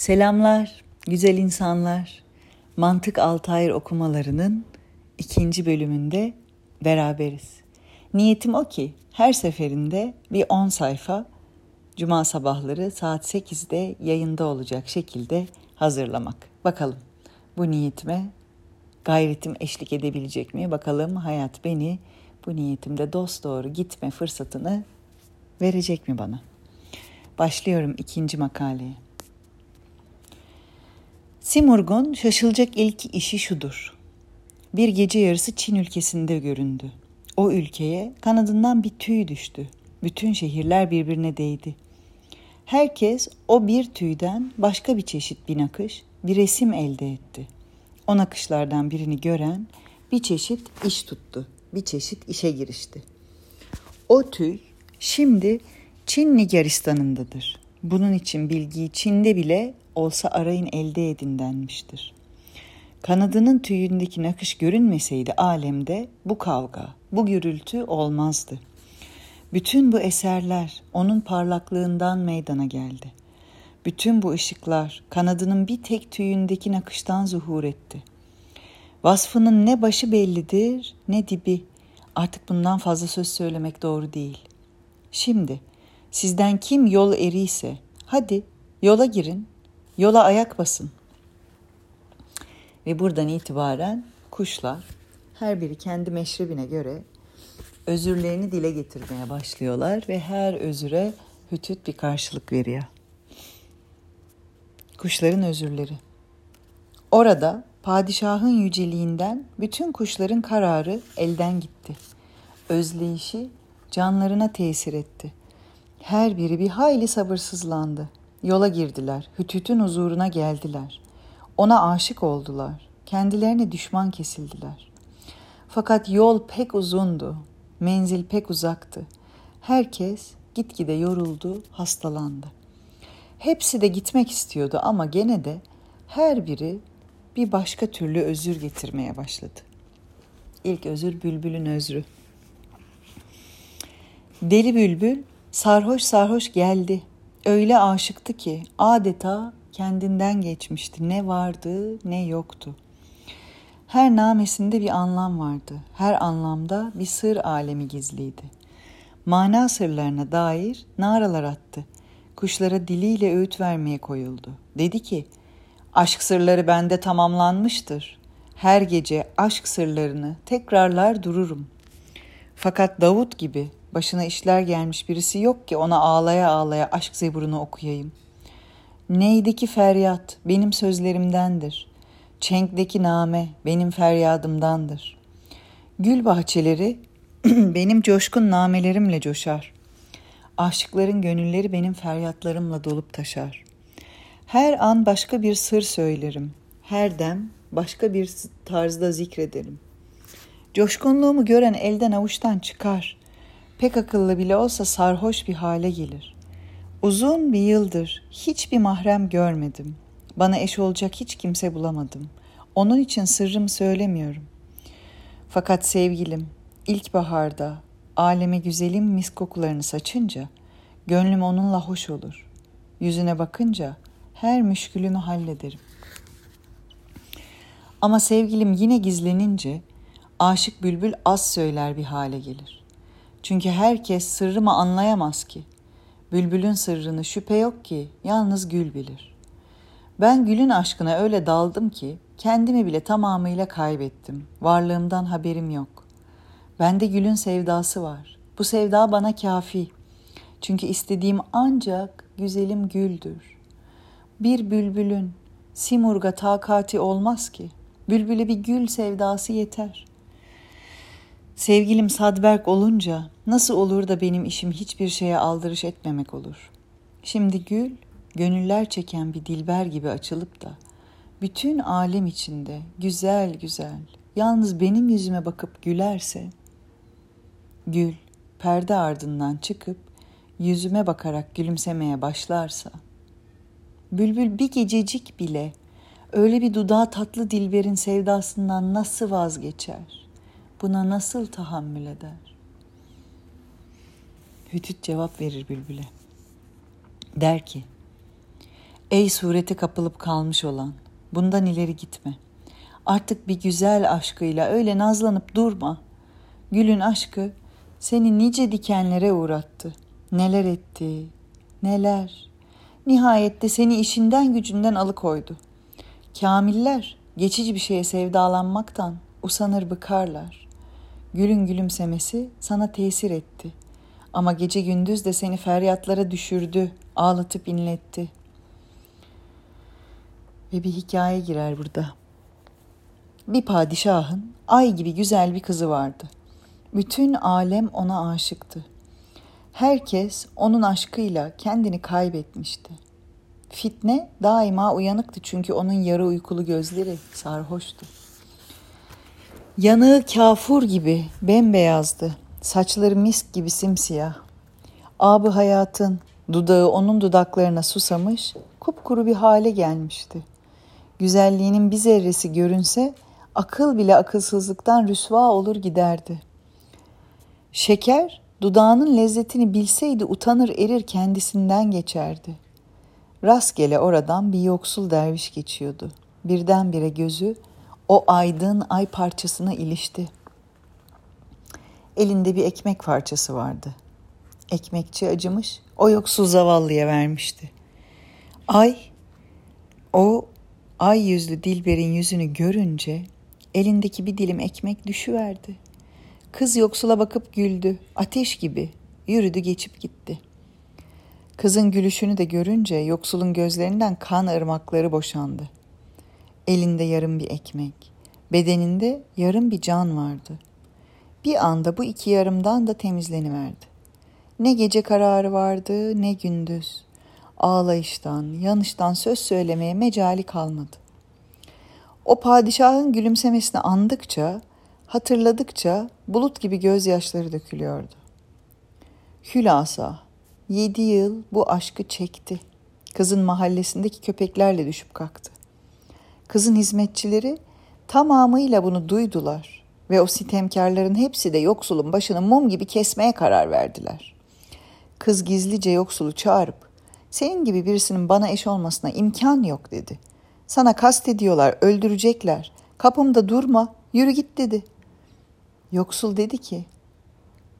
Selamlar, güzel insanlar. Mantık Altayır okumalarının ikinci bölümünde beraberiz. Niyetim o ki her seferinde bir 10 sayfa cuma sabahları saat 8'de yayında olacak şekilde hazırlamak. Bakalım bu niyetime gayretim eşlik edebilecek mi? Bakalım hayat beni bu niyetimde dost doğru gitme fırsatını verecek mi bana? Başlıyorum ikinci makaleye. Simurg'un şaşılacak ilk işi şudur. Bir gece yarısı Çin ülkesinde göründü. O ülkeye kanadından bir tüy düştü. Bütün şehirler birbirine değdi. Herkes o bir tüyden başka bir çeşit bir nakış, bir resim elde etti. O nakışlardan birini gören bir çeşit iş tuttu, bir çeşit işe girişti. O tüy şimdi Çin Nigeristan'ındadır. Bunun için bilgiyi Çin'de bile olsa arayın elde edin denmiştir. Kanadının tüyündeki nakış görünmeseydi alemde bu kavga, bu gürültü olmazdı. Bütün bu eserler onun parlaklığından meydana geldi. Bütün bu ışıklar kanadının bir tek tüyündeki nakıştan zuhur etti. Vasfının ne başı bellidir ne dibi. Artık bundan fazla söz söylemek doğru değil. Şimdi sizden kim yol eriyse hadi yola girin, yola ayak basın. Ve buradan itibaren kuşlar her biri kendi meşrebine göre özürlerini dile getirmeye başlıyorlar ve her özüre hütüt bir karşılık veriyor. Kuşların özürleri. Orada padişahın yüceliğinden bütün kuşların kararı elden gitti. Özleyişi canlarına tesir etti. Her biri bir hayli sabırsızlandı. Yola girdiler, Hütüt'ün huzuruna geldiler. Ona aşık oldular, kendilerine düşman kesildiler. Fakat yol pek uzundu, menzil pek uzaktı. Herkes gitgide yoruldu, hastalandı. Hepsi de gitmek istiyordu ama gene de her biri bir başka türlü özür getirmeye başladı. İlk özür bülbülün özrü. Deli bülbül sarhoş sarhoş geldi. Öyle aşıktı ki adeta kendinden geçmişti. Ne vardı ne yoktu. Her namesinde bir anlam vardı. Her anlamda bir sır alemi gizliydi. Mana sırlarına dair naralar attı. Kuşlara diliyle öğüt vermeye koyuldu. Dedi ki, aşk sırları bende tamamlanmıştır. Her gece aşk sırlarını tekrarlar dururum. Fakat Davut gibi başına işler gelmiş birisi yok ki ona ağlaya ağlaya aşk zeburunu okuyayım. Neydeki feryat benim sözlerimdendir. Çenk'deki name benim feryadımdandır. Gül bahçeleri benim coşkun namelerimle coşar. Aşıkların gönülleri benim feryatlarımla dolup taşar. Her an başka bir sır söylerim. Her dem başka bir tarzda zikrederim. Coşkunluğumu gören elden avuçtan çıkar. Pek akıllı bile olsa sarhoş bir hale gelir. Uzun bir yıldır hiçbir mahrem görmedim. Bana eş olacak hiç kimse bulamadım. Onun için sırrımı söylemiyorum. Fakat sevgilim ilkbaharda aleme güzelim mis kokularını saçınca gönlüm onunla hoş olur. Yüzüne bakınca her müşkülümü hallederim. Ama sevgilim yine gizlenince aşık bülbül az söyler bir hale gelir. Çünkü herkes sırrımı anlayamaz ki. Bülbülün sırrını şüphe yok ki yalnız gül bilir. Ben gülün aşkına öyle daldım ki kendimi bile tamamıyla kaybettim. Varlığımdan haberim yok. Bende gülün sevdası var. Bu sevda bana kafi. Çünkü istediğim ancak güzelim güldür. Bir bülbülün simurga takati olmaz ki. Bülbüle bir gül sevdası yeter. Sevgilim Sadberk olunca nasıl olur da benim işim hiçbir şeye aldırış etmemek olur. Şimdi gül, gönüller çeken bir dilber gibi açılıp da bütün alem içinde güzel güzel yalnız benim yüzüme bakıp gülerse gül perde ardından çıkıp yüzüme bakarak gülümsemeye başlarsa bülbül bir gececik bile öyle bir dudağı tatlı dilberin sevdasından nasıl vazgeçer? Buna nasıl tahammül eder? Hütüt cevap verir bülbüle. Der ki, Ey surete kapılıp kalmış olan, bundan ileri gitme. Artık bir güzel aşkıyla öyle nazlanıp durma. Gülün aşkı seni nice dikenlere uğrattı. Neler etti, neler. Nihayette seni işinden gücünden alıkoydu. Kamiller geçici bir şeye sevdalanmaktan usanır bıkarlar. Gülün gülümsemesi sana tesir etti. Ama gece gündüz de seni feryatlara düşürdü, ağlatıp inletti. Ve bir hikaye girer burada. Bir padişahın ay gibi güzel bir kızı vardı. Bütün alem ona aşıktı. Herkes onun aşkıyla kendini kaybetmişti. Fitne daima uyanıktı çünkü onun yarı uykulu gözleri sarhoştu. Yanığı kafur gibi bembeyazdı. Saçları misk gibi simsiyah. Abı hayatın dudağı onun dudaklarına susamış, kupkuru bir hale gelmişti. Güzelliğinin bir zerresi görünse akıl bile akılsızlıktan rüsva olur giderdi. Şeker dudağının lezzetini bilseydi utanır erir kendisinden geçerdi. Rastgele oradan bir yoksul derviş geçiyordu. Birdenbire gözü o aydın ay parçasına ilişti. Elinde bir ekmek parçası vardı. Ekmekçi acımış, o yoksul zavallıya vermişti. Ay, o ay yüzlü Dilber'in yüzünü görünce elindeki bir dilim ekmek düşüverdi. Kız yoksula bakıp güldü, ateş gibi, yürüdü geçip gitti. Kızın gülüşünü de görünce yoksulun gözlerinden kan ırmakları boşandı. Elinde yarım bir ekmek, bedeninde yarım bir can vardı. Bir anda bu iki yarımdan da temizleniverdi. Ne gece kararı vardı ne gündüz. Ağlayıştan, yanıştan söz söylemeye mecali kalmadı. O padişahın gülümsemesini andıkça, hatırladıkça bulut gibi gözyaşları dökülüyordu. Hülasa, yedi yıl bu aşkı çekti. Kızın mahallesindeki köpeklerle düşüp kalktı. Kızın hizmetçileri tamamıyla bunu duydular ve o sitemkarların hepsi de yoksulun başını mum gibi kesmeye karar verdiler. Kız gizlice yoksulu çağırıp senin gibi birisinin bana eş olmasına imkan yok dedi. Sana kast ediyorlar, öldürecekler. Kapımda durma, yürü git dedi. Yoksul dedi ki,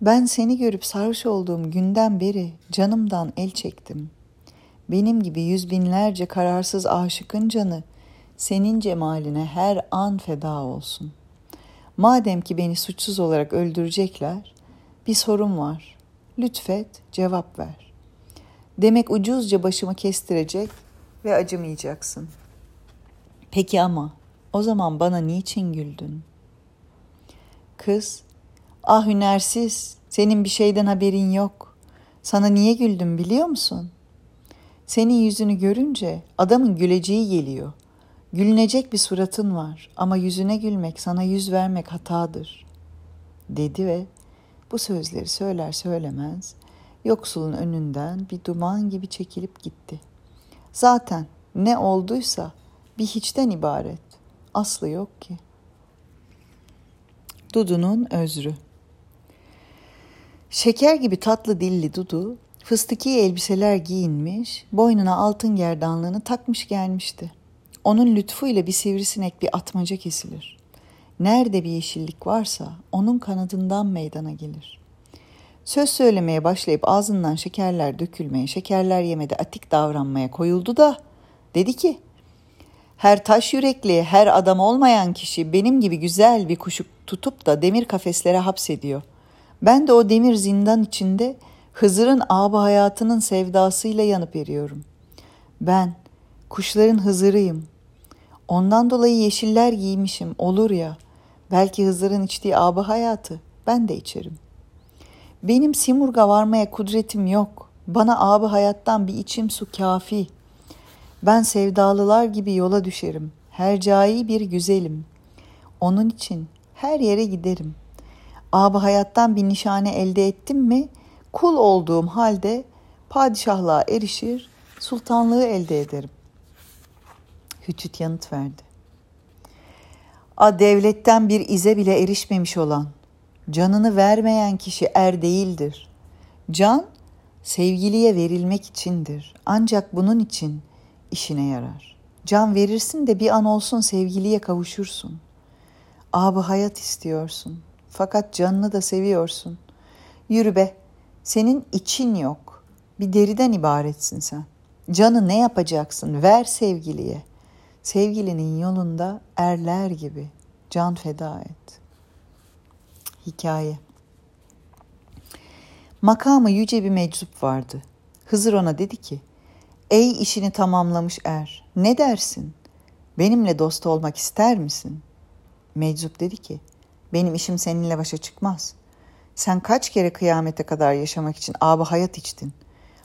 ben seni görüp sarhoş olduğum günden beri canımdan el çektim. Benim gibi yüz binlerce kararsız aşıkın canı senin cemaline her an feda olsun. Madem ki beni suçsuz olarak öldürecekler, bir sorun var. Lütfet, cevap ver. Demek ucuzca başımı kestirecek ve acımayacaksın. Peki ama o zaman bana niçin güldün? Kız, ah hünersiz, senin bir şeyden haberin yok. Sana niye güldüm biliyor musun? Senin yüzünü görünce adamın güleceği geliyor. Gülünecek bir suratın var ama yüzüne gülmek, sana yüz vermek hatadır." dedi ve bu sözleri söyler söylemez yoksulun önünden bir duman gibi çekilip gitti. Zaten ne olduysa bir hiçten ibaret. Aslı yok ki. Dudu'nun özrü. Şeker gibi tatlı dilli Dudu, fıstıki elbiseler giyinmiş, boynuna altın gerdanlığını takmış gelmişti. Onun lütfuyla bir sivrisinek bir atmaca kesilir. Nerede bir yeşillik varsa onun kanadından meydana gelir. Söz söylemeye başlayıp ağzından şekerler dökülmeye, şekerler yemede atik davranmaya koyuldu da dedi ki her taş yürekli, her adam olmayan kişi benim gibi güzel bir kuşu tutup da demir kafeslere hapsediyor. Ben de o demir zindan içinde Hızır'ın ağabey hayatının sevdasıyla yanıp eriyorum. Ben kuşların Hızır'ıyım. Ondan dolayı yeşiller giymişim olur ya. Belki Hızır'ın içtiği ağabey hayatı ben de içerim. Benim Simurg'a varmaya kudretim yok. Bana ağabey hayattan bir içim su kafi. Ben sevdalılar gibi yola düşerim. Hercai bir güzelim. Onun için her yere giderim. Ağabey hayattan bir nişane elde ettim mi, kul olduğum halde padişahlığa erişir, sultanlığı elde ederim. Hütüt yanıt verdi. A devletten bir ize bile erişmemiş olan, canını vermeyen kişi er değildir. Can sevgiliye verilmek içindir. Ancak bunun için işine yarar. Can verirsin de bir an olsun sevgiliye kavuşursun. Abı hayat istiyorsun. Fakat canını da seviyorsun. Yürü be, senin için yok. Bir deriden ibaretsin sen. Canı ne yapacaksın? Ver sevgiliye. Sevgilinin yolunda erler gibi can feda et. Hikaye Makamı yüce bir meczup vardı. Hızır ona dedi ki, Ey işini tamamlamış er, ne dersin? Benimle dost olmak ister misin? Meczup dedi ki, benim işim seninle başa çıkmaz. Sen kaç kere kıyamete kadar yaşamak için abı hayat içtin.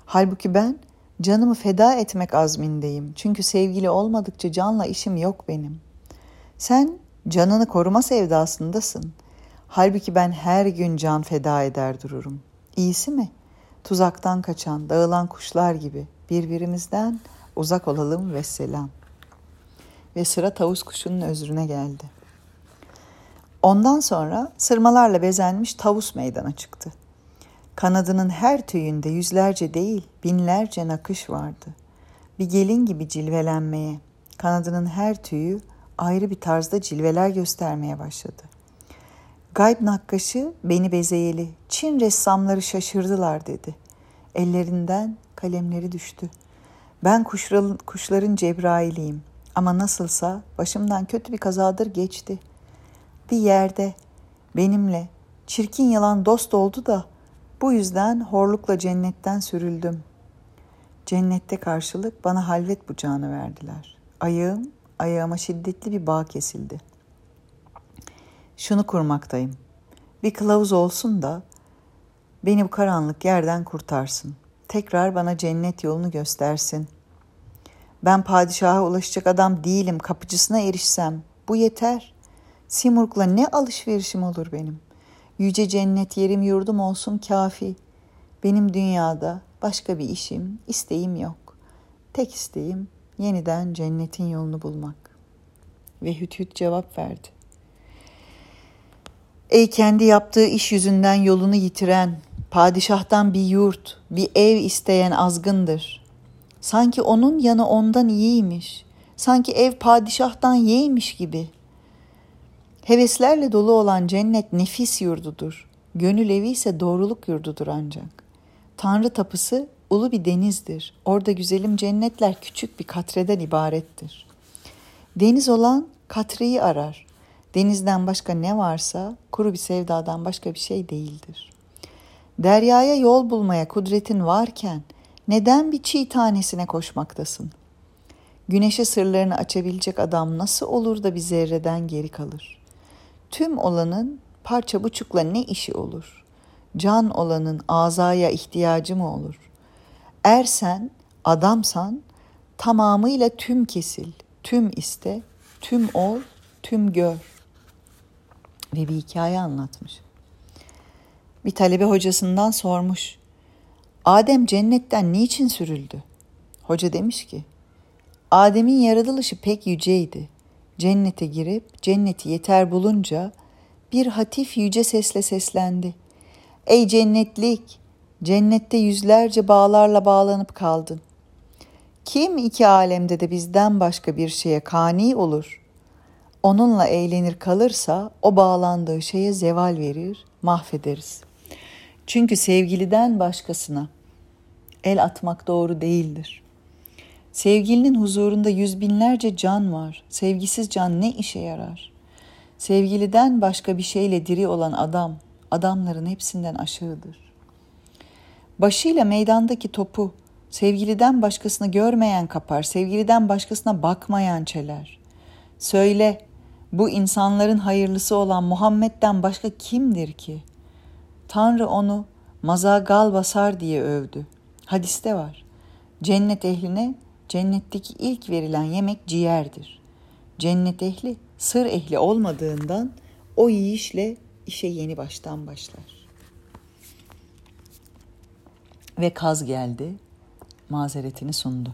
Halbuki ben canımı feda etmek azmindeyim. Çünkü sevgili olmadıkça canla işim yok benim. Sen canını koruma sevdasındasın. Halbuki ben her gün can feda eder dururum. İyisi mi? Tuzaktan kaçan, dağılan kuşlar gibi birbirimizden uzak olalım ve selam. Ve sıra tavus kuşunun özrüne geldi. Ondan sonra sırmalarla bezenmiş tavus meydana çıktı. Kanadının her tüyünde yüzlerce değil binlerce nakış vardı. Bir gelin gibi cilvelenmeye, kanadının her tüyü ayrı bir tarzda cilveler göstermeye başladı. Gayb nakkaşı beni bezeyeli, Çin ressamları şaşırdılar dedi. Ellerinden kalemleri düştü. Ben kuşların, kuşların Cebrail'iyim ama nasılsa başımdan kötü bir kazadır geçti. Bir yerde benimle çirkin yalan dost oldu da bu yüzden horlukla cennetten sürüldüm. Cennette karşılık bana halvet bıçağını verdiler. Ayağım, ayağıma şiddetli bir bağ kesildi. Şunu kurmaktayım. Bir kılavuz olsun da beni bu karanlık yerden kurtarsın. Tekrar bana cennet yolunu göstersin. Ben padişaha ulaşacak adam değilim. Kapıcısına erişsem bu yeter. Simurg'la ne alışverişim olur benim. Yüce cennet yerim yurdum olsun kafi. Benim dünyada başka bir işim, isteğim yok. Tek isteğim yeniden cennetin yolunu bulmak. Ve Hüt Hüt cevap verdi. Ey kendi yaptığı iş yüzünden yolunu yitiren, padişahtan bir yurt, bir ev isteyen azgındır. Sanki onun yanı ondan iyiymiş. Sanki ev padişahtan yeğmiş gibi.'' Heveslerle dolu olan cennet nefis yurdudur. Gönül evi ise doğruluk yurdudur ancak. Tanrı tapısı ulu bir denizdir. Orada güzelim cennetler küçük bir katreden ibarettir. Deniz olan katreyi arar. Denizden başka ne varsa kuru bir sevdadan başka bir şey değildir. Deryaya yol bulmaya kudretin varken neden bir çiğ tanesine koşmaktasın? Güneşe sırlarını açabilecek adam nasıl olur da bir zerreden geri kalır? Tüm olanın parça buçukla ne işi olur? Can olanın azaya ihtiyacı mı olur? Ersen, adamsan tamamıyla tüm kesil, tüm iste, tüm ol, tüm gör. Ve bir hikaye anlatmış. Bir talebe hocasından sormuş. Adem cennetten niçin sürüldü? Hoca demiş ki, Adem'in yaratılışı pek yüceydi. Cennete girip cenneti yeter bulunca bir hatif yüce sesle seslendi. Ey cennetlik, cennette yüzlerce bağlarla bağlanıp kaldın. Kim iki alemde de bizden başka bir şeye kani olur? Onunla eğlenir kalırsa o bağlandığı şeye zeval verir, mahvederiz. Çünkü sevgiliden başkasına el atmak doğru değildir.'' Sevgilinin huzurunda yüz binlerce can var. Sevgisiz can ne işe yarar? Sevgiliden başka bir şeyle diri olan adam, adamların hepsinden aşağıdır. Başıyla meydandaki topu, sevgiliden başkasını görmeyen kapar, sevgiliden başkasına bakmayan çeler. Söyle, bu insanların hayırlısı olan Muhammed'den başka kimdir ki? Tanrı onu mazagal basar diye övdü. Hadiste var. Cennet ehline Cennetteki ilk verilen yemek ciğerdir. Cennet ehli sır ehli olmadığından o yiyişle işe yeni baştan başlar. Ve kaz geldi, mazeretini sundu.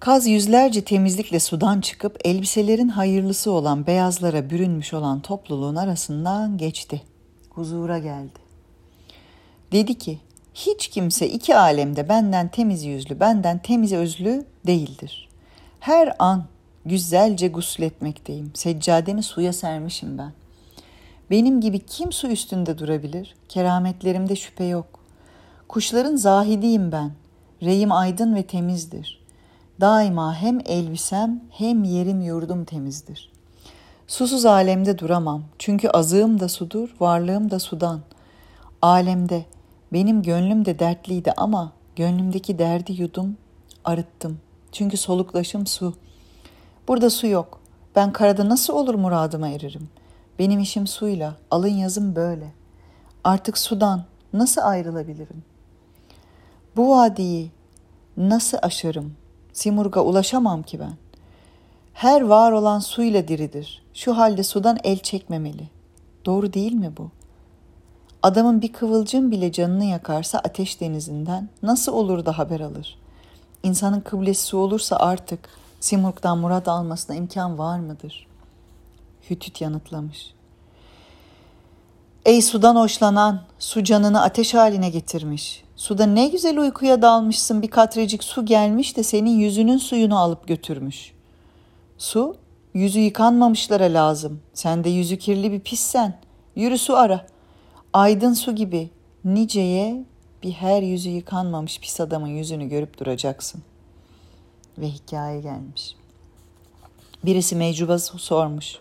Kaz yüzlerce temizlikle sudan çıkıp elbiselerin hayırlısı olan beyazlara bürünmüş olan topluluğun arasından geçti. Huzura geldi. Dedi ki, Hiç kimse iki alemde benden temiz yüzlü, benden temiz özlü değildir. Her an güzelce gusletmekteyim. Seccademi suya sermişim ben. Benim gibi kim su üstünde durabilir? Kerametlerimde şüphe yok. Kuşların zahidiyim ben. Reyim aydın ve temizdir. Daima hem elbisem hem yerim yurdum temizdir. Susuz alemde duramam. Çünkü azığım da sudur, varlığım da sudan. Alemde benim gönlüm de dertliydi ama gönlümdeki derdi yudum, arıttım. Çünkü soluklaşım su. Burada su yok. Ben karada nasıl olur muradıma eririm? Benim işim suyla, alın yazım böyle. Artık sudan nasıl ayrılabilirim? Bu vadiyi nasıl aşarım? Simurg'a ulaşamam ki ben. Her var olan suyla diridir. Şu halde sudan el çekmemeli. Doğru değil mi bu? Adamın bir kıvılcım bile canını yakarsa ateş denizinden nasıl olur da haber alır? İnsanın kıblesi su olursa artık Simurg'dan murad almasına imkan var mıdır? Hütüt yanıtlamış. Ey sudan hoşlanan, su canını ateş haline getirmiş. Suda ne güzel uykuya dalmışsın bir katrecik su gelmiş de senin yüzünün suyunu alıp götürmüş. Su, yüzü yıkanmamışlara lazım. Sen de yüzü kirli bir pissen. Yürü su ara. Aydın su gibi niceye bir her yüzü yıkanmamış pis adamın yüzünü görüp duracaksın. Ve hikaye gelmiş. Birisi meczuba sormuş.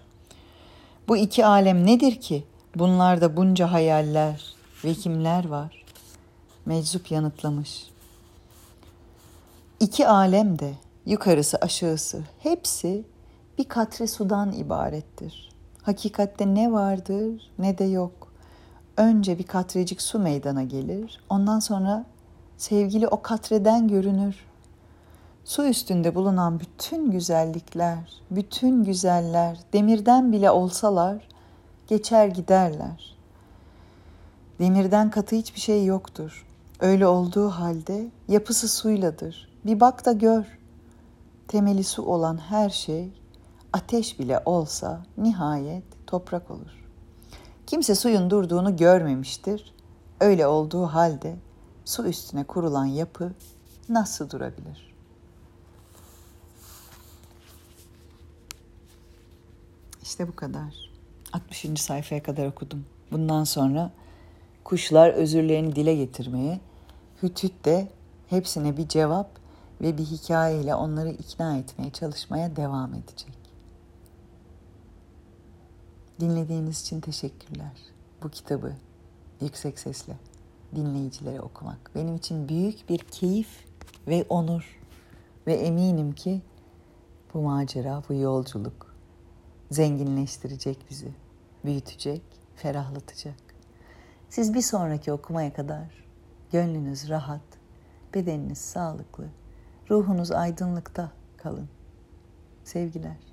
Bu iki alem nedir ki? Bunlarda bunca hayaller ve kimler var? Meczup yanıtlamış. İki alem de yukarısı aşağısı hepsi bir katre sudan ibarettir. Hakikatte ne vardır ne de yok. Önce bir katrecik su meydana gelir, ondan sonra sevgili o katreden görünür. Su üstünde bulunan bütün güzellikler, bütün güzeller demirden bile olsalar geçer giderler. Demirden katı hiçbir şey yoktur. Öyle olduğu halde yapısı suyladır. Bir bak da gör. Temeli su olan her şey ateş bile olsa nihayet toprak olur. Kimse suyun durduğunu görmemiştir. Öyle olduğu halde su üstüne kurulan yapı nasıl durabilir? İşte bu kadar. 60. sayfaya kadar okudum. Bundan sonra kuşlar özürlerini dile getirmeye, Hütüt de hepsine bir cevap ve bir hikayeyle onları ikna etmeye çalışmaya devam edecek. Dinlediğiniz için teşekkürler. Bu kitabı yüksek sesle dinleyicilere okumak benim için büyük bir keyif ve onur ve eminim ki bu macera, bu yolculuk zenginleştirecek bizi, büyütecek, ferahlatacak. Siz bir sonraki okumaya kadar gönlünüz rahat, bedeniniz sağlıklı, ruhunuz aydınlıkta kalın. Sevgiler.